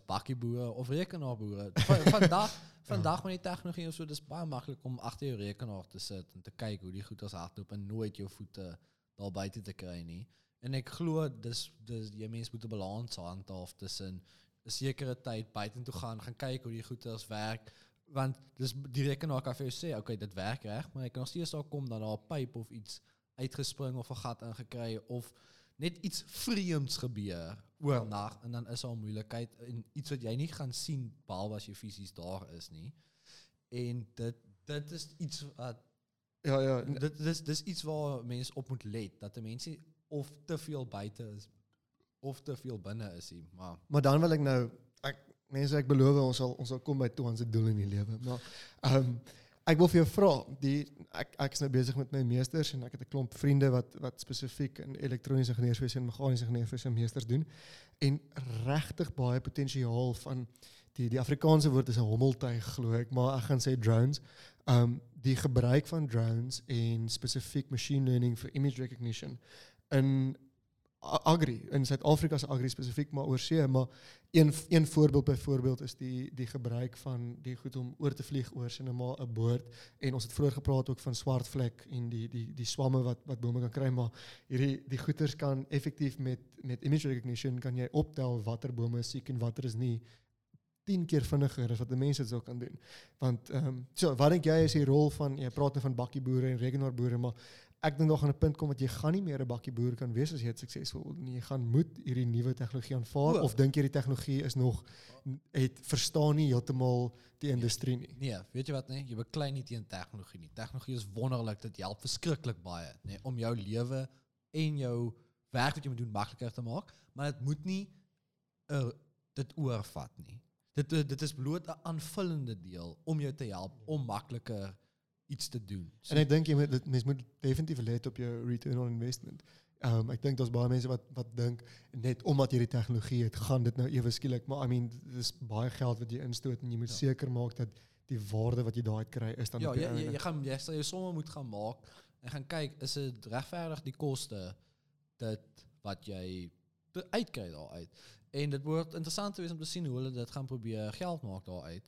bakkieboere of rekenaarboere. Va- Vandag vandag met die tegnologie of so dis baie maklik om agter jou rekenaar te sit en te kyk hoe die goeders hardloop en nooit jou voete daar buite te kry nie. En ek glo dis dis jy mens moet 'n balans handhaaf tussen 'n sekere tyd buite toe gaan, gaan kyk hoe die goeders werk want dis die kan vir jou sê, okay, dit werk reg, maar jy kan nog steeds daar kom dat daar 'n pyp of iets uitgespring of 'n gat ingekry of net iets vreemds gebeur oornag en dan is daar 'n moeilikheid en iets wat jy nie gaan sien behalwe as jy fisies daar is nie. En dit dit is iets wat Ja, ja, dit dis dis iets waar mense op moet let dat 'n mens nie of te veel buite is of te veel binne is nie, maar maar dan wil ek nou mense ek beloof ons sal ons sal kom by toe ons doel in die lewe. Maar ehm ek wil vir jou vra, die ek ek is nou besig met my meesters en ek het 'n klomp vriende wat wat spesifiek in elektroniese ingenieurswese en meganiese ingenieurswese meesters doen en regtig baie potensiaal van die die Afrikaanse woord is 'n hommeltuig glo ek, maar ek gaan sê drones. Um die gebruik van drones en spesifiek machine learning vir image recognition in agri in Suid-Afrika se agri spesifiek maar oor see maar een voorbeeld byvoorbeeld is die die gebruik van die goed om oor te vlieg oor sinema 'n boord en ons het vroeër gepraat ook van swart vlek en die die die swamme wat wat bome kan kry maar hierdie die goeters kan effektief met met image recognition kan jy optel watter bome is siek en watter is nie 10 keer vinniger as wat 'n mens dit sou kan doen. Want ehm um, so wat dink jy is die rol van jy praat nou van bakkieboere en rekenaarboere maar ek dink nog aan 'n punt kom dat jy gaan nie meer 'n bakkieboer kan wees as jy dit suksesvol nie. Jy gaan moet hierdie nuwe tegnologie aanvaar O. of dink jy die tegnologie is nog het verstaan nie heeltemal die industrie nie. nee, weet jy wat nee, jy beklei nie teen tegnologie nie. Tegnologie is wonderlik, dit help verskriklik baie, nê, nee, om jou lewe en jou werk wat jy moet doen makliker te maak, maar dit moet nie uh, dit oorvat nie. Dit dit is bloot 'n aanvullende deel om jou te help om makliker iets te doen. So, En ek dink jy moet mens moet definitief let op jou return on investment. Ehm um, ek dink daar's baie mense wat wat dink net omdat jy die tegnologie het, gaan dit nou ewe skielik, maar I mean dit is baie geld wat jy instoot en jy moet Ja. seker maak dat die waarde wat jy daai kry is dan ja, jy, jy, jy gaan jy sal jou somme moet gaan maak en gaan kyk is dit regverdig die koste dit wat jy uitkry daaruit. En dit word interessant te wees om te sien hoe hulle dit gaan probeer geld maak daaruit.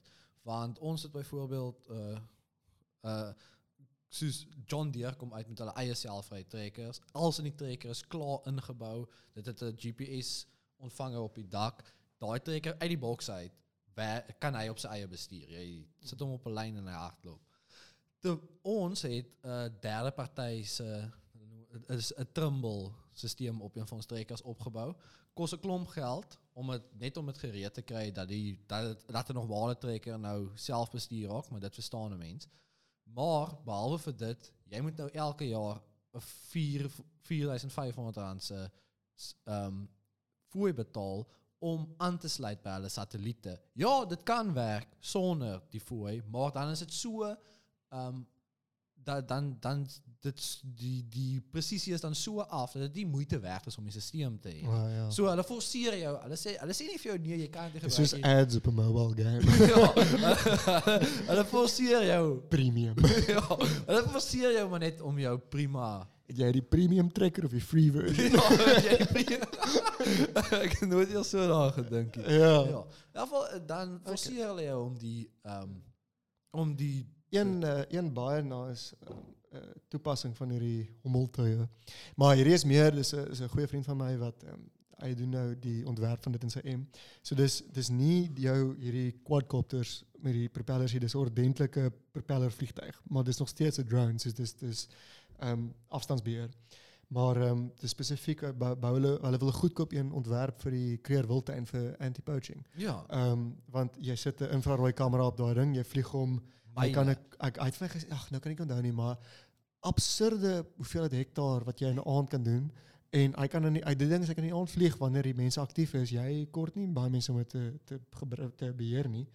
Want ons het byvoorbeeld uh uh John Deere kom uit met hulle eie selfry trekkers. Als in die trekker is klaar ingebou. Dit het 'n GPS ontvanger op die dak. Daai trekker uit die boks uit kan hy op sy eie bestuur. Jy sit hom op 'n lyn en hy hardloop. De, ons het uh, derde party se uh, is op een van ons trekkers opgebou. Kos 'n klomp geld om dit net om dit gereed te kry dat die dat het, dat er nog ware trekker nou self bestuur raak, maar dit verstaan 'n mens. Maar behalwe vir dit, jy moet nou elke jaar 'n 4 4500 rand um, fooi betaal om aan te sluit by hulle satelliete. Ja, dit kan werk sonder die fooi, maar dan is dit so ehm dat dan dan dit die die presisie is dan so af dat dit nie moeite werd is om die stelsel te hê. Wow, ja. So hulle forceer jou. Hulle sê hulle sê nie vir jou nee, jy kan dit gebruik. soos ads op 'n mobile game. ja. hulle forceer jou. premium. ja. Hulle forceer jou maar net om jou prima Het jy die premium trekker of die free version? ja, ek het nooit so daaraan gedink nie. ja. Ja. In geval eh, dan forceer hulle jou om die ehm om die Een uh, een baie nice uh, uh, toepassing van hierdie hommeltuie. Maar hierdie is meer dis 'n is 'n goeie vriend van my wat um, hy doen nou die ontwerp van dit in sy M. So dis dis nie jou hierdie quadcopters met die propellers hier, dis 'n ordentlike propellervliegtuig, maar dis nog steeds 'n drone, so dis dis ehm um, afstandsbeheer. Maar ehm um, dis spesifiek uh, bou hulle hulle wil 'n goedkoop een ontwerp vir die Wildtuin vir anti-poaching. Ja, Ehm um, want jy sit 'n infrarooi kamera op daai ding, jy vlieg hom Hy kan ek ek hy het vir my gesê ag nou kan ek onthou nie maar absurde hoeveelheid hektaar wat jy in 'n aand kan doen en hy kan in die, hy dit ding is hy kan in die aand vlieg wanneer die mense aktief is. Jy kort nie baie mense om dit te te gebruik te beheer nie.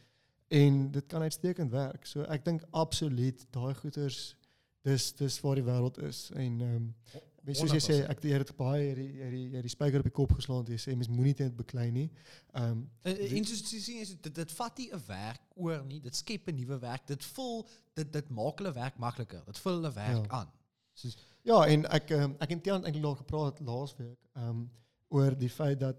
En dit kan uitstekend werk. So ek dink absoluut daai goeters dis dis waar die wêreld is en ehm um, Weet soos jy sê 100%. ek het baie hierdie hierdie hierdie spyker op die kop geslaan jy sê mens moenie dit beklei nie. Ehm um, En, soos jy sien is dit dit vat nie 'n werk oor nie, dit skep 'n nuwe werk. Dit vul dit dit maak hulle werk makliker. Dit vul hulle werk Ja. aan. Soos Ja, en ek um, ek het teen eintlik daar gepraat laasweek um oor die feit dat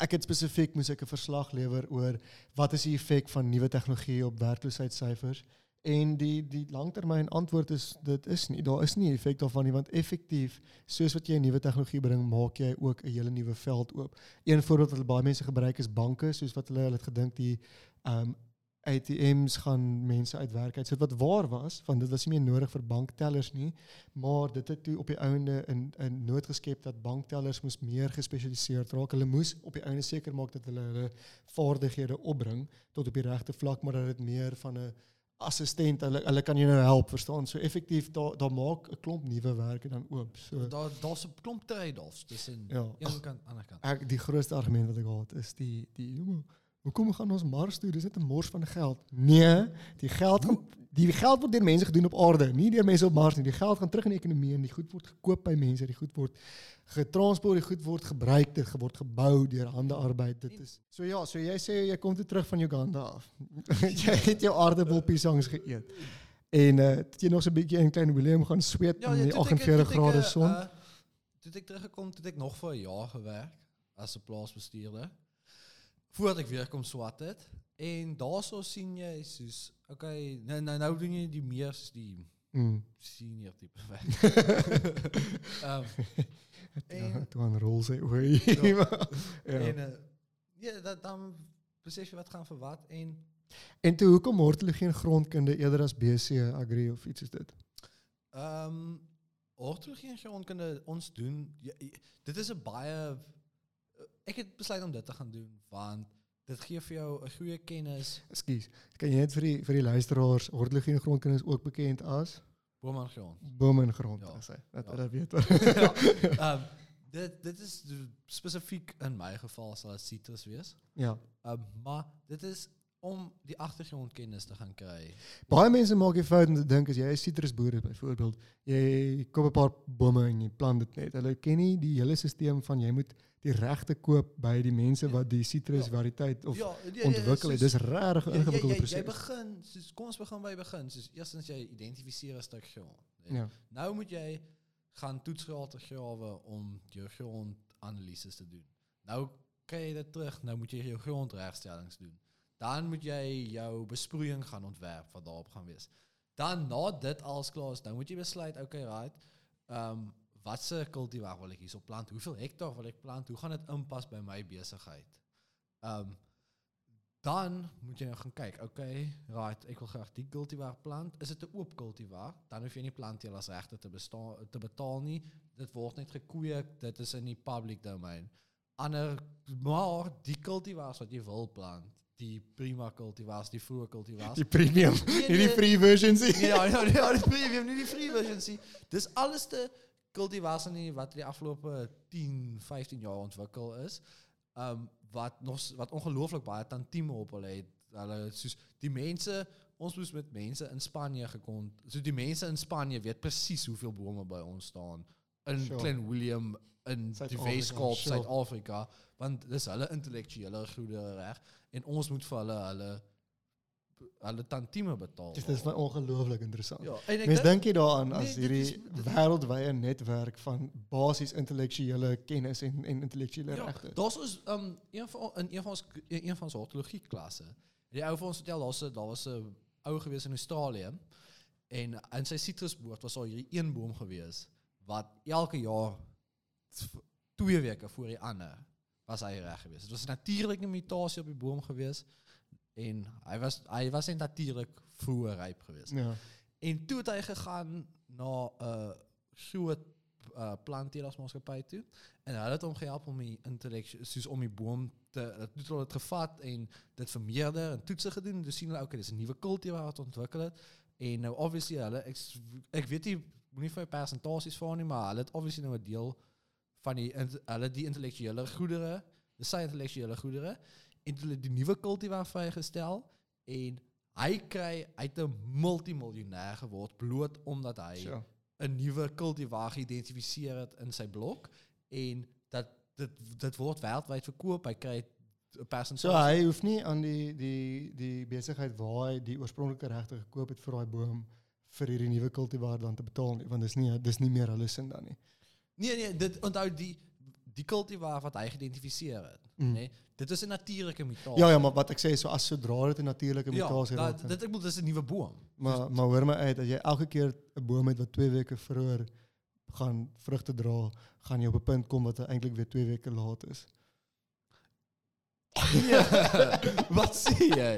ek het spesifiek moes ek 'n verslag lewer oor wat is die effek van nuwe tegnologie op werkloosheidsyfers en die die langtermyn antwoord is dit is nie. Daar is nie 'n effek daarvan nie want effektief soos wat jy 'n nuwe tegnologie bring maak jy ook 'n hele nuwe veld oop. Een voorbeeld wat baie mense gebruik is banke soos wat hulle hulle het gedink die um ATMs gaan mense uit werk uit. Wat waar was want dit was nie meer nodig vir banktellers nie maar dit het toe op die einde in in nood geskep dat banktellers moes meer gespesialiseerd raak. Hulle moes op die einde seker maak dat hulle hulle vaardighede opbring tot op die regte vlak maar dat dit meer van 'n assistent hulle hulle kan jou nou help verstaan so effektief daar daar maak 'n klomp nuwe werke dan oop so daar daar's 'n klomp trade-offs tussen Ja. een kant ander kant. ek die grootste argument wat ek gehad is die die "Ja, hoekom gaan ons Mars toe? Dis net 'n mors van geld. Nee die geld gaan die geld word deur mense gedoen op aarde nie deur mense op Mars nie. Die geld gaan terug in die ekonomie en die goed word gekoop by mense. Die goed word getransport die goed word gebruik dit word gebou deur hande arbeid. Dit is so ja so jy sê jy kom toe terug van Uganda af. Jy het jou aardappelpiesangs geëet. En uh, het jy nog so 'n bietjie in klein Willem gaan sweet in die toe ek- 48 toe ek, grade eh, son? eh, Toe ek teruggekom, toe ek nog vir 'n jaar gewerk as 'n plaasbestuurder. Voordat ek weer kom swat het en daarso sien jy soos okay, nou nou, nou doen jy die meer die mm. senior tipe werk. Ehm ja, en toe aan rol sy oë Ja. ja. en uh, ja, dat dan besef jy wat gaan vir wat en En toe hoekom hortologie en grondkunde eerder as BC agri of iets is dit? Ehm um, ortologie en grondkunde ons doen dit is 'n baie ek het besluit om dit te gaan doen want dit gee vir jou 'n goeie kennis Ekskuus. Kan jy net vir die vir die luisteraars hortologie en grondkunde is ook bekend as boom en grond. bome en grond Ja. hy. Dat Ja. weet wat. ja, ehm dit dit is spesifiek in my geval sal dit citrus wees. ja. Ehm maar dit is om die agtergrondkennis te gaan kry. Baie mense maak die fout om te dink as jy 'n sitrusboer byvoorbeeld, jy koop 'n paar bome en jy plant dit net. Hulle ken nie die hele stelsel van jy moet die regte koop by die mense wat die sitrus Ja. variëteit of ja, ja, ja, ontwikkel het. Dis regtig 'n ingewikkelde jy, jy proses. begin, soos, kom ons begin by begin. Soos eerstens jy identifiseer 'n stuk grond. Ja. Nou moet jy gaan toetsgrate grawe om jou grondanalises te doen. Nou kry jy dit terug, nou moet jy jou grondregstellings doen. Dan moet jy jou besproeiing gaan ontwerp wat daarop gaan wees. Dan na dit alles klaar is, dan moet jy besluit, okay, right. Ehm um, watse kultivar wil ek hierso plant? Hoeveel hektaar wil ek plant? Hoe gaan dit inpas by my besigheid? Ehm um, dan moet jy nou gaan kyk, okay, right, ek wil graag die cultivar plant. Is dit 'n oop cultivar? Dan hoef jy nie plantteelers regte te bestaan te betaal nie. Dit word net gekweek, dit is in die public domein. Ander maar die cultivars wat jy wil plant, die prima cultivars, die vroeë cultivars. Die premium, Nee, hierdie nee. free versions. Nee, ja, ja, ja, die premium, nie die free version sien. Dis alles te die wat die afgelope 10, 15 jaar ontwikkel is. Um wat nog wat op hulle het. Hulle soos die mense ons moes met mense in Spanje gekon. So die mense in Spanje weet presies hoeveel bome by ons staan in Sure. Glen William in sure. Suid-Afrika, want dis hulle intellektuele goedere reg en ons moet hulle hulle hulle tantieme betaal. Dit is my ongelooflik interessant. Ja, Mens dink- jy daaraan as Nee, dit hierdie wêreldwye netwerk van basies intellektuele kennis en en intellektuele Ja, regte. daar's ons um een van in een van ons een van ons hortologie klasse. Die ou vir ons vertel daar's 'n daar was 'n ou gewees in Australië en in sy sitrusboord was daar hierdie een boom gewees wat elke jaar twee weke voor die ander was hy reg geweest. Dit was 'n natuurlike mutasie op die boom geweest en hy was hy was natuurlik vroeër ryp geweest. Ja. En toe het hy gegaan na 'n uh, groot uh, plantteelersmaatskappy toe en hulle het hom gehelp om die intellektueel soos om die boom te het het hulle dit gevat en dit vermeerder en toetse gedoen en toe sien hulle okay dis 'n nuwe kultivar wat ontwikkel het en nou obviously hulle ek, ek weet nie moenie vir persentasies vra nie maar hulle het obviously nou 'n deel van die hulle die intellektuele goedere dis sy intellektuele goedere en toe hulle die nuwe kultivar vrygestel en hy kry uit 'n multimiljonair geword bloot omdat hy So. 'n nuwe kultivar geïdentifiseer het in sy blok en dat dit dit word wêreldwyd verkoop. Hy kry 'n So persentasie. hy hoef nie aan die die die besigheid waar hy die oorspronklike regte gekoop het vir daai boom vir hierdie nuwe kultivar dan te betaal nie, want dis nie dis nie meer hulle sin dan nie. nee nee, dit onthou die die kultivar wat hy geïdentifiseer het, Mm. nê. Dit is 'n natuurlike mutasie. Ja ja, maar wat ek sê is so as sodra dit 'n natuurlike mutasie ja, raak. dat, dit ek bedoel dis 'n nuwe boom. Maar maar hoor my uit, as jy elke keer 'n boom het wat 2 weke vroeër gaan vrugte dra, gaan jy op 'n punt kom wat eintlik weer 2 weke laat is. wat sê jy?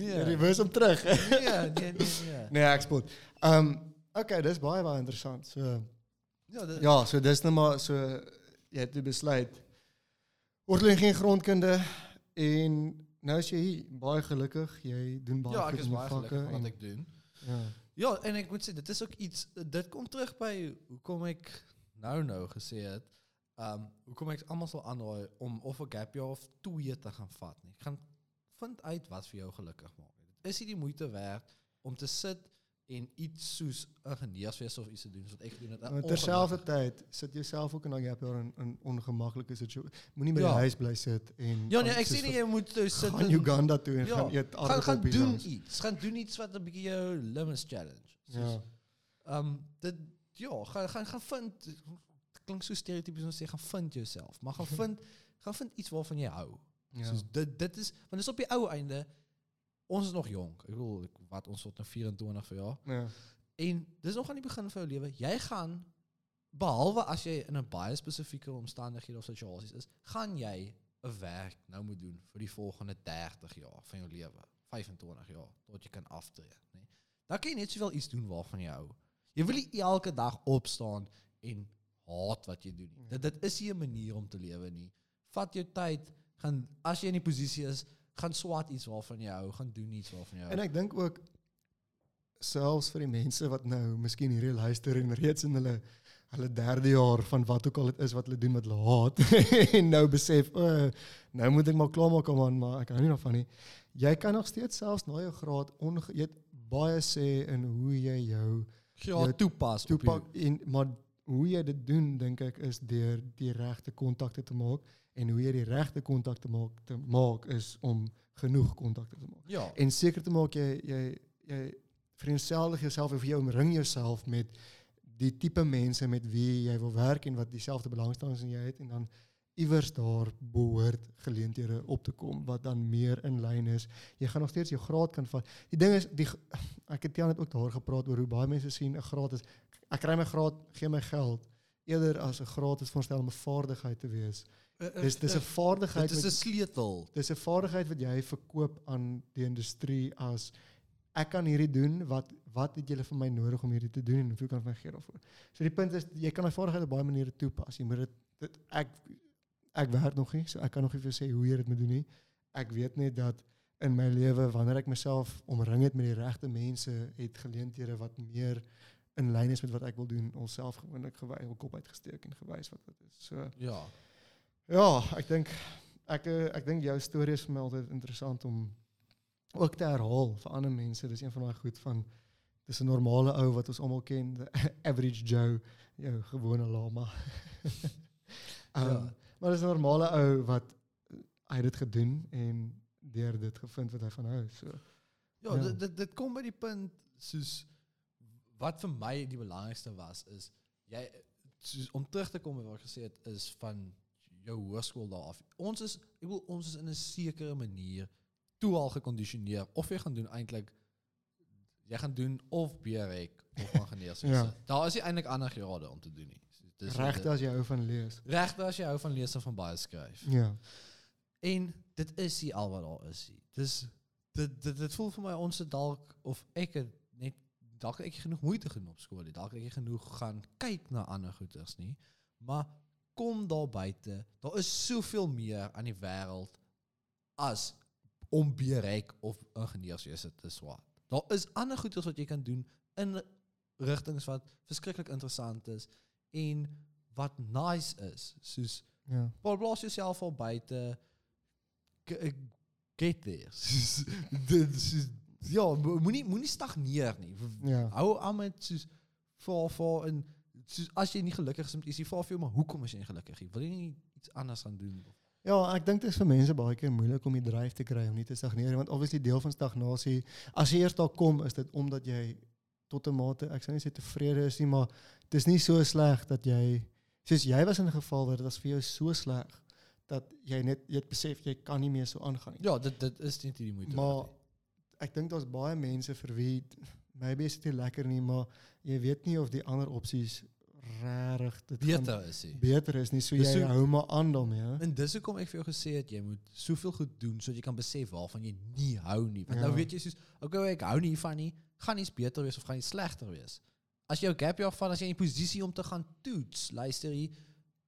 Nee. Reverse om terug. Nee, nee, nee, nee. nee, ek spot. Ehm um, okay, dis baie baie interessant. So Ja, dit, ja, so dis nou maar so jy het besluit jy geen grondkunde en nou is jy hier, baie gelukkig. Jy doen baie ja, ek is baie gelukkig wat ek doen. Ja. Ja, en ek moet sê dit is ook iets dit kom terug by hoekom ek nou nou gesê het, ehm um, hoekom ek almal sal aanraai om of 'n gap year of twee te gaan vat nie. Gaan vind uit wat vir jou gelukkig maak. Dit is nie die moeite werd om te sit en iets soos ingenieurswese of iets te doen wat ek doen dit. Maar terselfdertyd sit jouself ook in daai gap jaar in 'n ongemaklike situasie. Moenie by Ja. huis bly sit en Ja nee, gaan ek soos sê nie vir- jy moet nou sit gaan Uganda toe en Ja, gaan eet gaan gaan doen langs. iets. Gaan doen iets wat 'n bietjie jou limits challenge. Soos, Ja. Ehm um, dit ja, gaan gaan gaan vind dit klink so stereotypies om te sê gaan vind jouself, maar gaan vind gaan vind iets waarvan jy hou. Ja. Soos dit dit is want dis op die ou einde ons is nog jonk. Ek bedoel ek- wat ons word nou 24 vir jaar. Ja. Dis nog aan die begin van jou lewe. Jy gaan behalwe as jy in 'n baie spesifieke omstandighede of situasies is, gaan jy 'n werk nou moet doen vir die volgende 30 jaar van jou lewe, 25 jaar tot jy kan aftree, nê. Nee. Dan kan jy net sowel iets doen waarvan jy hou. Jy wil nie elke dag opstaan en haat wat jy doen nie. Dit dit is 'n manier om te lewe nie. Vat jou tyd, gaan as jy in die posisie is, gaan swat iets waarvan jy hou, gaan doen iets waarvan jy hou. En ek dink ook selfs vir die mense wat nou miskien hierdie luister en reeds in hulle hulle derde jaar van wat ook al dit is wat hulle doen wat hulle haat en nou besef o nou moet ek maar klaarmaak man maar ek hou nie daarvan nie. Jy kan nog steeds selfs na jou graad onge, jy het baie sê in hoe jy jou ja, jou toepas. jou- toepak en maar hoe jy dit doen dink ek is deur die regte kontakte te maak en hoe jy die regte kontakte maak te maak is om genoeg kontakte te maak Ja. en seker te maak jy jy jy jouself of jy omring jouself met die tipe mense met wie jy wil werk en wat dieselfde belangstellings in jy het en dan iewers daar behoort geleenthede op te kom wat dan meer in lyn is. Jy gaan nog steeds jou graad kan vat. Die ding is die ek het net ook daar gepraat oor hoe baie mense sien 'n graad is ek kry my graad, gee my geld eerder as 'n graad is voorstel om 'n vaardigheid te wees. Dis dis 'n vaardigheid Dit is 'n sleutel. dis 'n vaardigheid wat jy verkoop aan die industrie as ek kan hierdie doen wat wat het julle vir my nodig om hierdie te doen en hoeveel kan ek my gee daarvoor. So die punt is jy kan daai vaardigheid op baie maniere toepas. Jy moet dit dit ek ek werk nog nie, so ek kan nog nie vir sê hoe jy dit moet doen nie. Ek weet net dat in my lewe wanneer ek myself omring het met die regte mense, het geleenthede wat meer in lyn is met wat ek wil doen, onsself gewoonlik gewys, hul kop uitgesteek en gewys wat dit is. So Ja. Ja, ek dink ek eh, ek dink jou storie is altyd interessant om ook te herhaal vir ander mense. Dis een van daai goed van dis 'n normale ou wat ons almal ken, average Joe, jou gewone lama. um, Ja. Maar dis 'n normale ou wat eh, hy het dit gedoen en deur dit gevind wat hy van hou. So Ja, Ja. Dit, dit dit kom by die punt soos wat vir my die belangrikste was is jy soos om terug te kom by wat ek gesê het is van jou hoërskool daar af. Ons is ek wil ons is in 'n sekere manier toe al gekondisioneer of jy gaan doen eintlik jy gaan doen of BREC of gaan geneeswese. Ja. Daar is nie eintlik ander grade om te doen nie. Regte as jy hou van lees. regte as jy hou van lees en van baie skryf. Ja. En dit is nie al wat daar is. Dis dit dit dit voel vir my ons het dalk of ek het net dalk nie genoeg moeite gedoen op nie. Dalk nie genoeg gaan kyk na ander goeters nie. Maar kom daar buite. Daar is soveel meer aan die wêreld as om bereik of ingenieurswese te swaat. Daar is ander goeders wat jy kan doen in rigtings wat verskriklik interessant is en wat nice is. Soos Ja. Paul blaas jouself al buite eh, get there. Dit soos, ja, mo- moenie moenie stagneer nie. Ja. Hou aan met soos vir vir en soos as jy nie gelukkig is vra vir jou maar hoekom is jy nie gelukkig nie? Wil jy nie iets anders gaan doen? Ja, ek dink dit is vir mense baie keer moeilik om die dryf te kry om nie te stagneer nie, want obviously deel van stagnasie, as jy eers daar kom, is dit omdat jy tot 'n mate, ek sou nie sê tevrede is nie, maar dit is nie so sleg dat jy soos jy was in 'n geval waar dit was vir jou so sleg dat jy net jy het besef jy kan nie meer so aangaan nie. Ja, dit dit is net nie die moeite Maar nie. ek dink daar's baie mense vir wie maybe is nie lekker nie, maar jy weet nie of die ander opsies regtig dit gaan beter is hy. beter is nie, so Dis jy so- hou maar aan daarmee. hè? En dis hoekom ek vir jou gesê het jy moet soveel goed doen sodat jy kan besef waarvan jy nie hou nie. Want Ja. nou weet jy soos okay, ek hou nie hiervan nie, gaan iets beter wees of gaan iets slegter wees. As jy jou gap jaar van as jy in die posisie om te gaan toets, luister hier,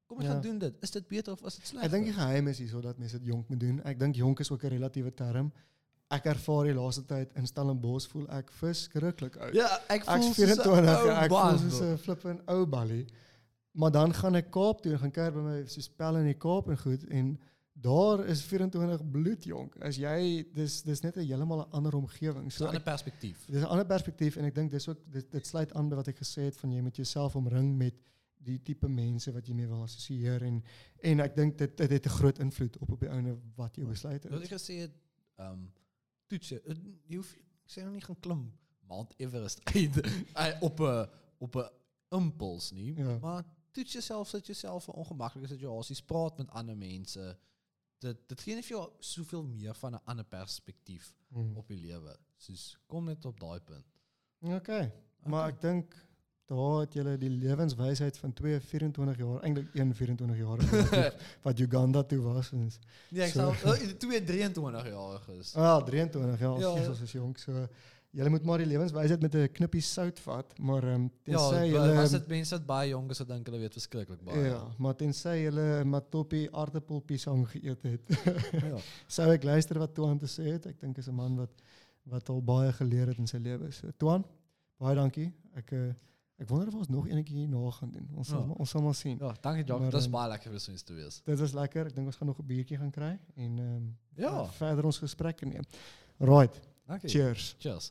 kom Ja. gaan doen dit. Is dit beter of is dit slegter? Ek dink die geheim is hierso dat mense dit jonk moet doen. Ek dink jonk is ook 'n relatiewe term. Ek ervaar die laaste tyd in Stellenbosch voel ek verskriklik oud. Ja, ek voel 'n 24, ou ek voel soos. 'n flippin ou ballie. Maar dan gaan ek Kaap toe en gaan kuier by my so spel in die Kaap en goed en daar is 24 bloedjonk. As jy dis dis net 'n heeltemal 'n ander omgewing. So So 'n ander ek, perspektief. dis 'n ander perspektief en ek dink dis ook dit, dit sluit aan by wat ek gesê het van jy moet jouself omring met die tipe mense wat jy mee wil assosieer en en ek dink dit dit het 'n groot invloed op op die ouene wat jou besluit Wat is. ek gesê het, ehm um, toets jy eh, jy hoef ek sê nou nie gaan klim Mount Everest uit eh, op 'n op 'n impuls nie, Ja. maar toets jouself sit jouself in ongemaklike situasies, praat met ander mense. Dit dit gee net vir jou soveel meer van 'n ander perspektief Hmm. op die lewe. Soos kom net op daai punt. Okay. Maar ek dink daar het julle die lewenswysheid van twee 24 jaar, eintlik een 24 jaar wat Uganda toe was en is- Nee, ek So. sal uh, 2 23 jaar is. ah 23 jaar, Ja. ja, Jesus is jonk so. Julle moet maar die lewenswysheid met 'n knippie sout vat, maar ehm um, Ja, tensy julle was dit mense wat baie jonk is wat dink hulle weet verskriklik baie. Ja, maar tensy julle matoppie aardappelpiesang geëet het. ja. Sou ek luister wat Tuan te sê het. Ek dink is 'n man wat wat al baie geleer het in sy lewe. So Tuan, baie dankie. Ek uh, ek wonder of ons nog enetjie hierna gaan doen. Ons sal Ja. maar- ons sal maar sien. Ja, dankie. Maar, Dit is ehm, baie lekker vir iets te wees. Dit was lekker. Ek dink ons gaan nog 'n biertjie gaan kry en ehm Ja. verder ons gesprekke neem. Right. Dankie. Cheers. Cheers.